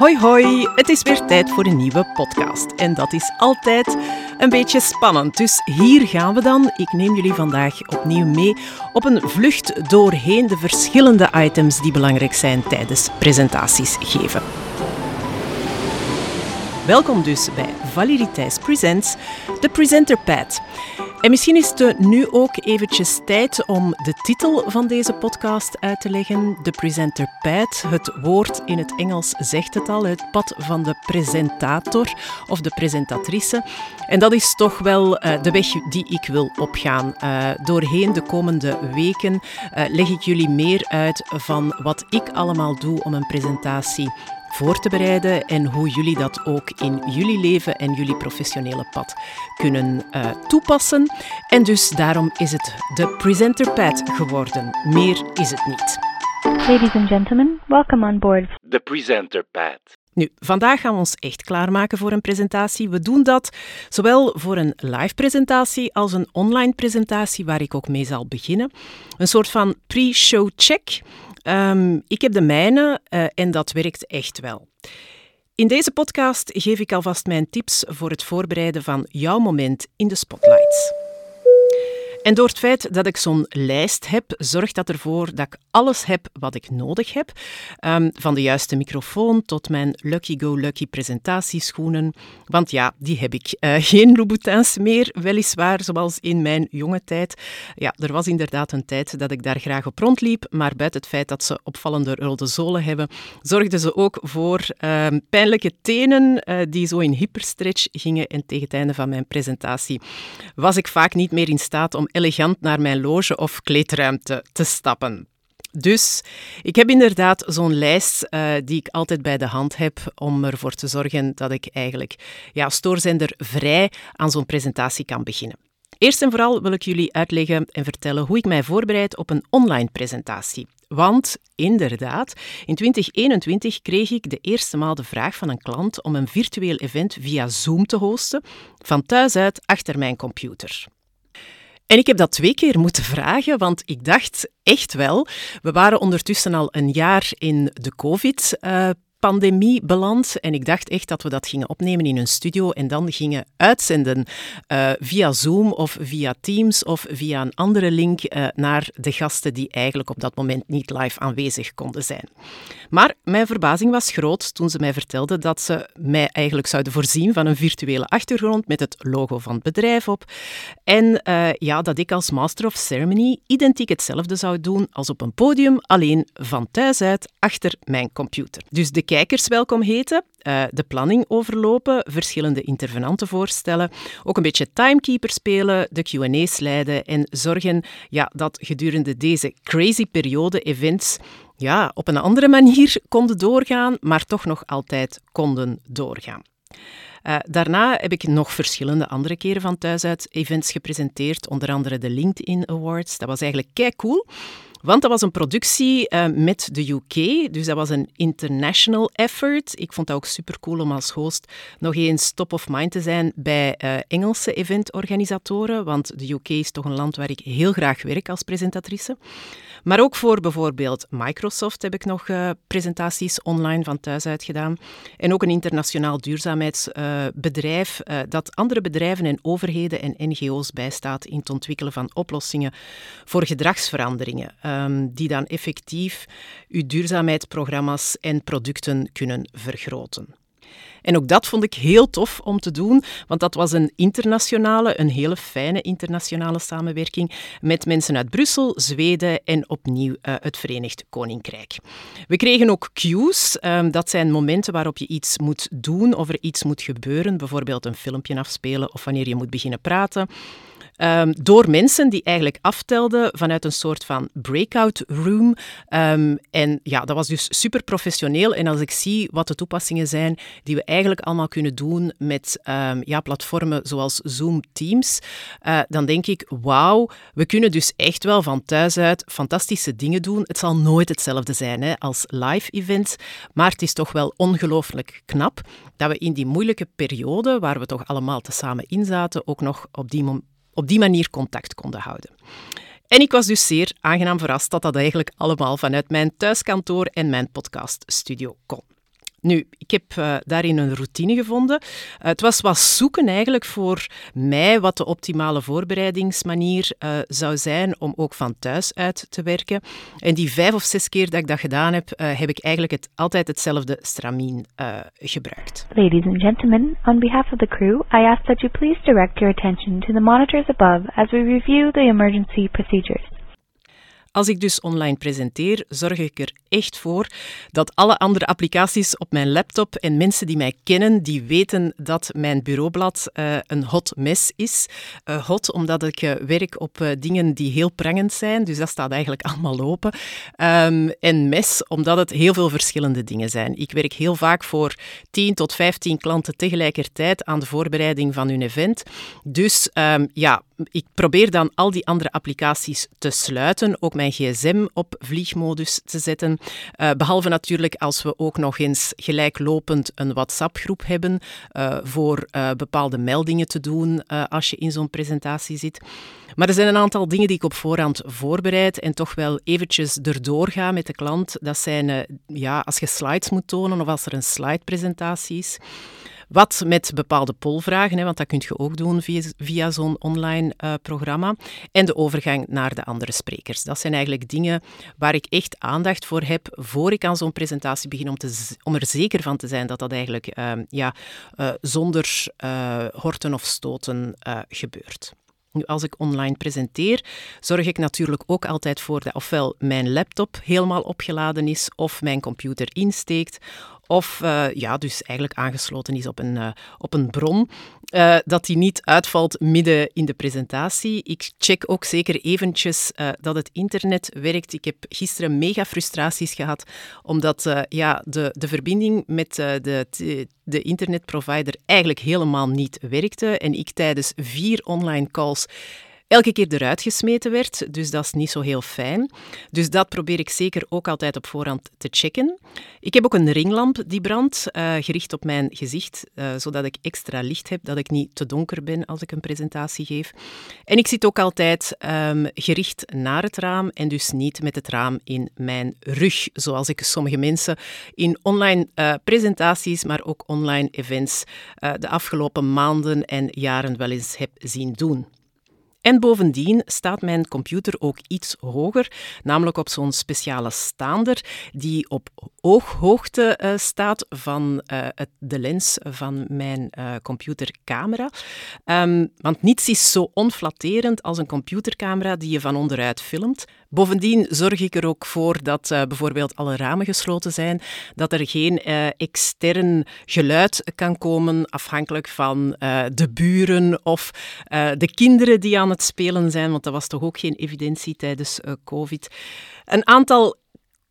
Hoi hoi, het is weer tijd voor een nieuwe podcast. En dat is altijd een beetje spannend. Dus hier gaan we dan. Ik neem jullie vandaag opnieuw mee op een vlucht doorheen de verschillende items die belangrijk zijn tijdens presentaties geven. Welkom dus bij Valerie Thijs Presents, de Presenter Pad. En misschien is het nu ook eventjes tijd om de titel van deze podcast uit te leggen. De presenter pad. Het woord in het Engels zegt het al, het pad van de presentator of de presentatrice. En dat is toch wel uh, de weg die ik wil opgaan. Uh, doorheen de komende weken leg ik jullie meer uit van wat ik allemaal doe om een presentatie voor te bereiden en hoe jullie dat ook in jullie leven en jullie professionele pad kunnen uh, toepassen. En dus daarom is het de Presenter Pad geworden. Meer is het niet. Ladies and gentlemen, welcome on board. The Presenter Pad. Nu, vandaag gaan we ons echt klaarmaken voor een presentatie. We doen dat zowel voor een live presentatie als een online presentatie, waar ik ook mee zal beginnen. Een soort van pre-show check. Um, ik heb de mijne uh, en dat werkt echt wel. In deze podcast geef ik alvast mijn tips voor het voorbereiden van jouw moment in de spotlights. En door het feit dat ik zo'n lijst heb, zorgt dat ervoor dat ik alles heb wat ik nodig heb. Um, van de juiste microfoon tot mijn Lucky Go Lucky presentatieschoenen. Want ja, die heb ik. Uh, geen Louboutins meer, weliswaar, zoals in mijn jonge tijd. Ja, er was inderdaad een tijd dat ik daar graag op rondliep, maar buiten het feit dat ze opvallende rode zolen hebben, zorgden ze ook voor uh, pijnlijke tenen uh, die zo in hyperstretch gingen. En tegen het einde van mijn presentatie was ik vaak niet meer in staat om elegant naar mijn loge of kleedruimte te stappen. Dus ik heb inderdaad zo'n lijst uh, die ik altijd bij de hand heb om ervoor te zorgen dat ik eigenlijk ja, stoorzender vrij aan zo'n presentatie kan beginnen. Eerst en vooral wil ik jullie uitleggen en vertellen hoe ik mij voorbereid op een online presentatie. Want inderdaad, in 2021 kreeg ik de eerste maal de vraag van een klant om een virtueel event via Zoom te hosten, van thuis uit achter mijn computer. En ik heb dat twee keer moeten vragen, want ik dacht echt wel, we waren ondertussen al een jaar in de COVID. Pandemie beland. En ik dacht echt dat we dat gingen opnemen in een studio en dan gingen uitzenden uh, via Zoom of via Teams of via een andere link uh, naar de gasten die eigenlijk op dat moment niet live aanwezig konden zijn. Maar mijn verbazing was groot toen ze mij vertelden dat ze mij eigenlijk zouden voorzien van een virtuele achtergrond met het logo van het bedrijf op. En uh, ja, dat ik als Master of Ceremony identiek hetzelfde zou doen als op een podium, alleen van thuis uit achter mijn computer. Dus de kijkers welkom heten, uh, de planning overlopen, verschillende intervenanten voorstellen, ook een beetje timekeeper spelen, de Q&A's leiden en zorgen ja, dat gedurende deze crazy periode events ja, op een andere manier konden doorgaan, maar toch nog altijd konden doorgaan. Uh, daarna heb ik nog verschillende andere keren van thuis uit events gepresenteerd, onder andere de LinkedIn Awards. Dat was eigenlijk kei cool. Want dat was een productie uh, met de UK, dus dat was een international effort. Ik vond dat ook super cool om als host nog eens top of mind te zijn bij uh, Engelse eventorganisatoren, want de UK is toch een land waar ik heel graag werk als presentatrice. Maar ook voor bijvoorbeeld Microsoft heb ik nog uh, presentaties online van thuis uit gedaan. En ook een internationaal duurzaamheidsbedrijf uh, dat andere bedrijven en overheden en NGO's bijstaat in het ontwikkelen van oplossingen voor gedragsveranderingen, um, die dan effectief uw duurzaamheidsprogramma's en producten kunnen vergroten. En ook dat vond ik heel tof om te doen, want dat was een internationale, een hele fijne internationale samenwerking met mensen uit Brussel, Zweden en opnieuw uh, het Verenigd Koninkrijk. We kregen ook cues, um, dat zijn momenten waarop je iets moet doen of er iets moet gebeuren, bijvoorbeeld een filmpje afspelen of wanneer je moet beginnen praten. Um, door mensen die eigenlijk aftelden vanuit een soort van breakout room. Um, en ja, dat was dus super professioneel. En als ik zie wat de toepassingen zijn die we eigenlijk allemaal kunnen doen met um, ja, platformen zoals Zoom Teams, uh, dan denk ik, wauw, we kunnen dus echt wel van thuis uit fantastische dingen doen. Het zal nooit hetzelfde zijn hè, als live events, maar het is toch wel ongelooflijk knap dat we in die moeilijke periode, waar we toch allemaal tezamen in zaten, ook nog op die moment op die manier contact konden houden. En ik was dus zeer aangenaam verrast dat dat eigenlijk allemaal vanuit mijn thuiskantoor en mijn podcaststudio kon. Nu, ik heb uh, daarin een routine gevonden. Uh, het was wat zoeken eigenlijk voor mij wat de optimale voorbereidingsmanier uh, zou zijn om ook van thuis uit te werken. En die vijf of zes keer dat ik dat gedaan heb, heb ik eigenlijk het, altijd hetzelfde stramien gebruikt. Ladies and gentlemen, on behalf of the crew, I ask that you please direct your attention to the monitors above as we review the emergency procedures. Als ik dus online presenteer, zorg ik er echt voor dat alle andere applicaties op mijn laptop en mensen die mij kennen, die weten dat mijn bureaublad uh, een hot mess is. Uh, hot omdat ik uh, werk op dingen die heel prangend zijn, dus dat staat eigenlijk allemaal open. Um, en mes omdat het heel veel verschillende dingen zijn. Ik werk heel vaak voor 10 tot 15 klanten tegelijkertijd aan de voorbereiding van hun event. Dus um, ja, ik probeer dan al die andere applicaties te sluiten, ook mijn gsm op vliegmodus te zetten. Uh, behalve natuurlijk als we ook nog eens gelijklopend een WhatsApp-groep hebben uh, voor uh, bepaalde meldingen te doen als je in zo'n presentatie zit. Maar er zijn een aantal dingen die ik op voorhand voorbereid en toch wel eventjes erdoor ga met de klant. Dat zijn ja, als je slides moet tonen of als er een slide-presentatie is. Wat met bepaalde polvragen, hè, want dat kun je ook doen via, zo'n online uh, programma. En de overgang naar de andere sprekers. Dat zijn eigenlijk dingen waar ik echt aandacht voor heb voor ik aan zo'n presentatie begin, om, te, om er zeker van te zijn dat dat eigenlijk uh, ja, uh, zonder horten of stoten gebeurt. Nu, als ik online presenteer, zorg ik natuurlijk ook altijd voor dat ofwel mijn laptop helemaal opgeladen is, of mijn computer insteekt, of uh, ja, dus eigenlijk aangesloten is op een, uh, op een bron, uh, dat die niet uitvalt midden in de presentatie. Ik check ook zeker eventjes dat het internet werkt. Ik heb gisteren mega frustraties gehad, omdat ja, de, de verbinding met de, de internetprovider eigenlijk helemaal niet werkte. En ik tijdens vier online calls elke keer eruit gesmeten werd. Dus dat is niet zo heel fijn. Dus dat probeer ik zeker ook altijd op voorhand te checken. Ik heb ook een ringlamp die brandt, uh, gericht op mijn gezicht, uh, zodat ik extra licht heb, dat ik niet te donker ben als ik een presentatie geef. En ik zit ook altijd um, gericht naar het raam en dus niet met het raam in mijn rug, zoals ik sommige mensen in online uh, presentaties, maar ook online events de afgelopen maanden en jaren wel eens heb zien doen. En bovendien staat mijn computer ook iets hoger, namelijk op zo'n speciale staander die op ooghoogte uh, staat van het, de lens van mijn uh, computercamera. Um, want niets is zo onflatterend als een computercamera die je van onderuit filmt. Bovendien zorg ik er ook voor dat bijvoorbeeld alle ramen gesloten zijn, dat er geen extern geluid kan komen afhankelijk van de buren of de kinderen die het spelen zijn, want dat was toch ook geen evidentie tijdens uh, COVID. Een aantal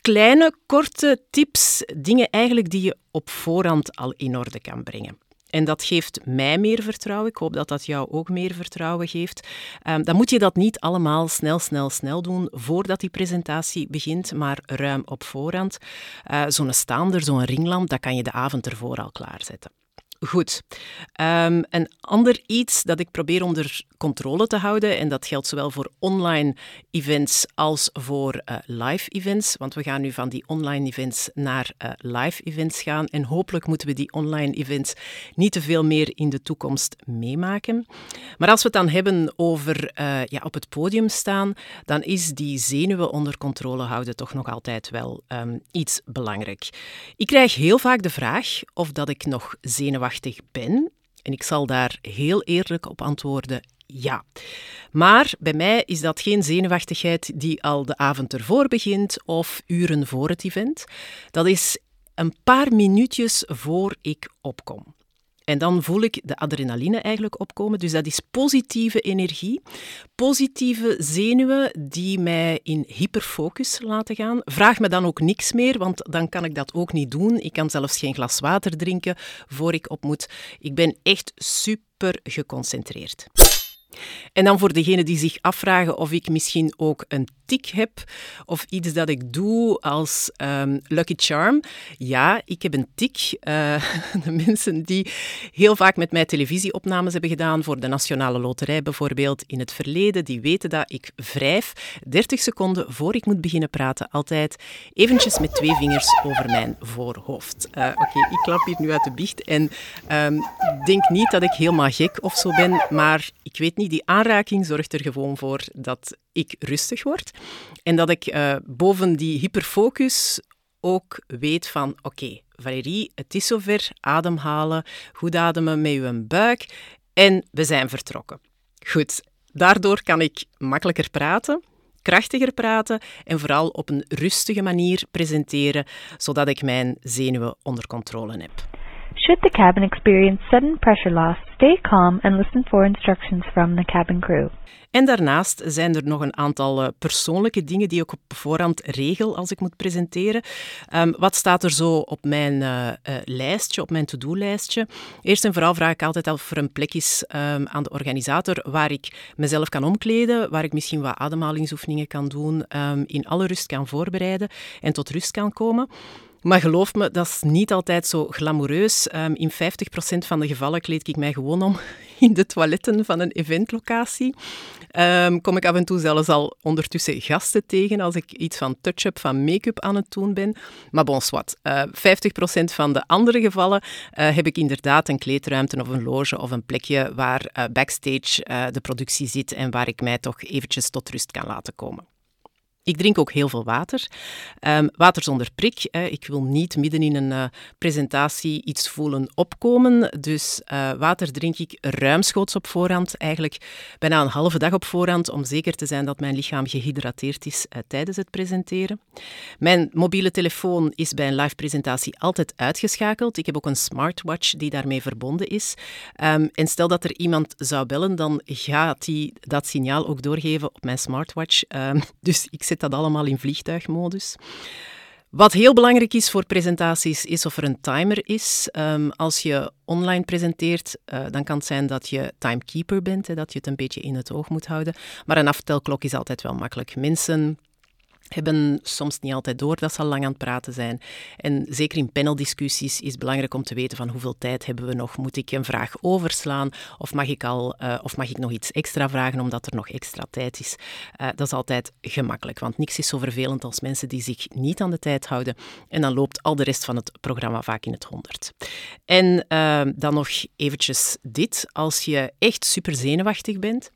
kleine, korte tips, dingen eigenlijk die je op voorhand al in orde kan brengen. En dat geeft mij meer vertrouwen. Ik hoop dat dat jou ook meer vertrouwen geeft. Um, dan moet je dat niet allemaal snel, snel, snel doen voordat die presentatie begint, maar ruim op voorhand. Uh, zo'n staander, zo'n ringlamp, dat kan je de avond ervoor al klaarzetten. Goed. Um, een ander iets dat ik probeer onder controle te houden, en dat geldt zowel voor online events als voor uh, live events, want we gaan nu van die online events naar uh, live events gaan en hopelijk moeten we die online events niet te veel meer in de toekomst meemaken. Maar als we het dan hebben over uh, ja, op het podium staan, dan is die zenuwen onder controle houden toch nog altijd wel um, iets belangrijk. Ik krijg heel vaak de vraag of dat ik nog zenuwachtig ben. En ik zal daar heel eerlijk op antwoorden: ja. Maar bij mij is dat geen zenuwachtigheid die al de avond ervoor begint of uren voor het event. Dat is een paar minuutjes voor ik opkom. En dan voel ik de adrenaline eigenlijk opkomen. Dus dat is positieve energie, positieve zenuwen die mij in hyperfocus laten gaan. Vraag me dan ook niks meer, want dan kan ik dat ook niet doen. Ik kan zelfs geen glas water drinken voor ik op moet. Ik ben echt super geconcentreerd. En dan voor degenen die zich afvragen of ik misschien ook een tik heb of iets dat ik doe als um, Lucky Charm. Ja, ik heb een tik. Uh, de mensen die heel vaak met mij televisieopnames hebben gedaan voor de Nationale Loterij bijvoorbeeld in het verleden, die weten dat ik wrijf 30 seconden voor ik moet beginnen praten altijd eventjes met twee vingers over mijn voorhoofd. Uh, Oké, ik klap hier nu uit de biecht en um, denk niet dat ik helemaal gek of zo ben, maar ik weet niet, die aanraking zorgt er gewoon voor dat ik rustig word. En dat ik uh, boven die hyperfocus ook weet van, oké, okay, Valérie, het is zover, ademhalen, goed ademen met je buik en we zijn vertrokken. Goed, daardoor kan ik makkelijker praten, krachtiger praten en vooral op een rustige manier presenteren, zodat ik mijn zenuwen onder controle heb. Should the cabin experience sudden pressure loss, stay calm and listen for instructions from the cabin crew. En daarnaast zijn er nog een aantal uh, persoonlijke dingen die ik op voorhand regel als ik moet presenteren. Um, wat staat er zo op mijn uh, uh, lijstje, op mijn to-do-lijstje? Eerst en vooral vraag ik altijd of er een plek is um, aan de organisator waar ik mezelf kan omkleden, waar ik misschien wat ademhalingsoefeningen kan doen, um, in alle rust kan voorbereiden en tot rust kan komen. Maar geloof me, dat is niet altijd zo glamoureus. Um, in 50% van de gevallen kleed ik mij gewoon om in de toiletten van een eventlocatie. Um, kom ik af en toe zelfs al ondertussen gasten tegen als ik iets van touch-up, van make-up aan het doen ben. Maar bon, wat. Uh, 50% van de andere gevallen uh, heb ik inderdaad een kleedruimte of een loge of een plekje waar uh, backstage de productie zit en waar ik mij toch eventjes tot rust kan laten komen. Ik drink ook heel veel water. Um, water zonder prik. Hè. Ik wil niet midden in een uh, presentatie iets voelen opkomen. Dus uh, water drink ik ruimschoots op voorhand. Eigenlijk bijna een halve dag op voorhand. Om zeker te zijn dat mijn lichaam gehydrateerd is uh, tijdens het presenteren. Mijn mobiele telefoon is bij een live presentatie altijd uitgeschakeld. Ik heb ook een smartwatch die daarmee verbonden is. Um, en stel dat er iemand zou bellen, dan gaat hij dat signaal ook doorgeven op mijn smartwatch. Um, dus ik zet dat allemaal in vliegtuigmodus. Wat heel belangrijk is voor presentaties, is of er een timer is. Um, als je online presenteert, uh, dan kan het zijn dat je timekeeper bent, hè, dat je het een beetje in het oog moet houden. Maar een aftelklok is altijd wel makkelijk. Mensen hebben soms niet altijd door dat ze al lang aan het praten zijn. En zeker in paneldiscussies is het belangrijk om te weten van hoeveel tijd hebben we nog. Moet ik een vraag overslaan of mag ik, al, uh, of mag ik nog iets extra vragen omdat er nog extra tijd is? Uh, dat is altijd gemakkelijk, want niks is zo vervelend als mensen die zich niet aan de tijd houden. En dan loopt al de rest van het programma vaak in het honderd. En uh, dan nog eventjes dit. Als je echt super zenuwachtig bent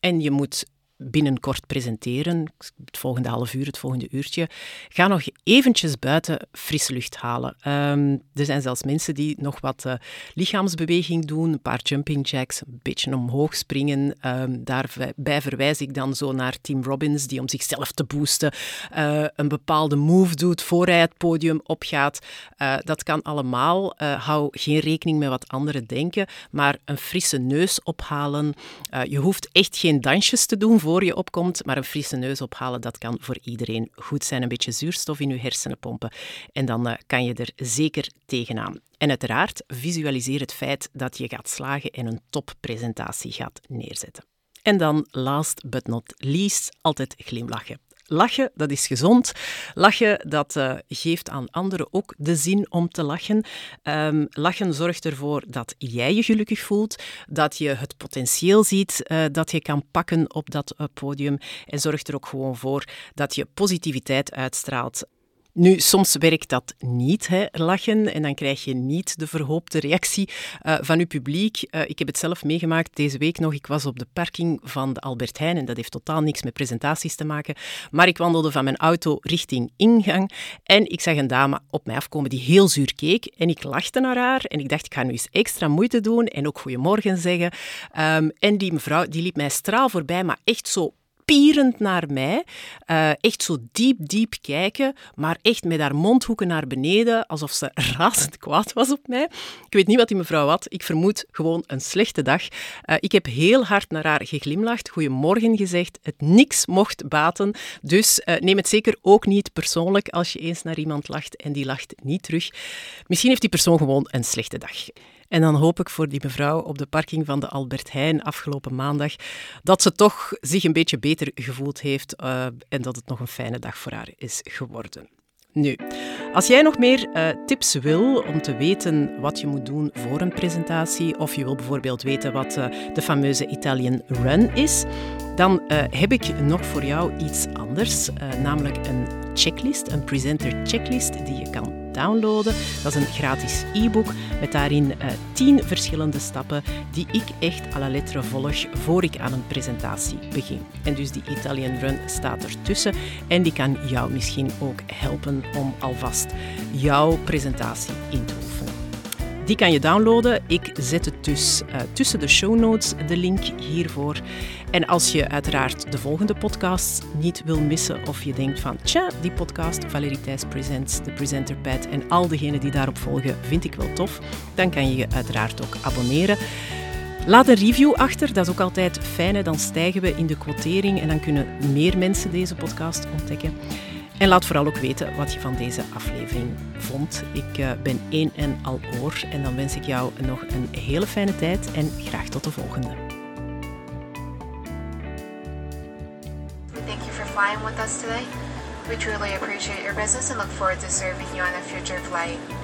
en je moet binnenkort presenteren, het volgende half uur, het volgende uurtje, ga nog eventjes buiten frisse lucht halen. Um, er zijn zelfs mensen die nog wat uh, lichaamsbeweging doen, een paar jumping jacks, een beetje omhoog springen. Um, daarbij verwijs ik dan zo naar Tim Robbins, die om zichzelf te boosten uh, een bepaalde move doet voor hij het podium opgaat. Uh, dat kan allemaal. hou geen rekening met wat anderen denken, maar een frisse neus ophalen. je hoeft echt geen dansjes te doen voor je opkomt, maar een frisse neus ophalen, dat kan voor iedereen goed zijn. Een beetje zuurstof in je hersenen pompen en dan uh, kan je er zeker tegenaan. En uiteraard visualiseer het feit dat je gaat slagen en een toppresentatie gaat neerzetten. En dan, last but not least, altijd glimlachen. Lachen, dat is gezond. Lachen, dat uh, geeft aan anderen ook de zin om te lachen. Um, lachen zorgt ervoor dat jij je gelukkig voelt, dat je het potentieel ziet uh, dat je kan pakken op dat uh, podium en zorgt er ook gewoon voor dat je positiviteit uitstraalt nu, soms werkt dat niet, hè, lachen, en dan krijg je niet de verhoopte reactie uh, van je publiek. Uh, ik heb het zelf meegemaakt deze week nog. Ik was op de parking van de Albert Heijn en dat heeft totaal niks met presentaties te maken. Maar ik wandelde van mijn auto richting ingang en ik zag een dame op mij afkomen die heel zuur keek. En ik lachte naar haar en ik dacht, ik ga nu eens extra moeite doen en ook goedemorgen zeggen. Um, en die mevrouw die liep mij straal voorbij, maar echt zo pierend naar mij. Uh, echt zo diep, diep kijken, maar echt met haar mondhoeken naar beneden, alsof ze razend kwaad was op mij. Ik weet niet wat die mevrouw had. Ik vermoed gewoon een slechte dag. Uh, ik heb heel hard naar haar geglimlacht, goedemorgen gezegd, het niks mocht baten. Dus uh, neem het zeker ook niet persoonlijk als je eens naar iemand lacht en die lacht niet terug. Misschien heeft die persoon gewoon een slechte dag. En dan hoop ik voor die mevrouw op de parking van de Albert Heijn afgelopen maandag dat ze toch zich een beetje beter gevoeld heeft uh, en dat het nog een fijne dag voor haar is geworden. Nu, als jij nog meer uh, tips wil om te weten wat je moet doen voor een presentatie, of je wil bijvoorbeeld weten wat uh, de fameuze Italian Run is, dan heb ik nog voor jou iets anders, namelijk een checklist, een presenter checklist die je kan downloaden. Dat is een gratis e-book met daarin uh, tien verschillende stappen die ik echt à la lettre volg voor ik aan een presentatie begin. En dus die Italian Run staat ertussen en die kan jou misschien ook helpen om alvast jouw presentatie in te oefenen. Die kan je downloaden. Ik zet het dus uh, tussen de show notes, de link hiervoor. En als je uiteraard de volgende podcast niet wil missen of je denkt van tja, die podcast Valerie Presents, de Presenter Pad en al diegenen die daarop volgen vind ik wel tof, dan kan je je uiteraard ook abonneren. Laat een review achter, dat is ook altijd fijn. Dan stijgen we in de quotering en dan kunnen meer mensen deze podcast ontdekken. En laat vooral ook weten wat je van deze aflevering vond. Ik uh, ben één en al oor en dan wens ik jou nog een hele fijne tijd en graag tot de volgende. Thank you for flying with us today. We truly appreciate your business and look forward to serving you on a future flight.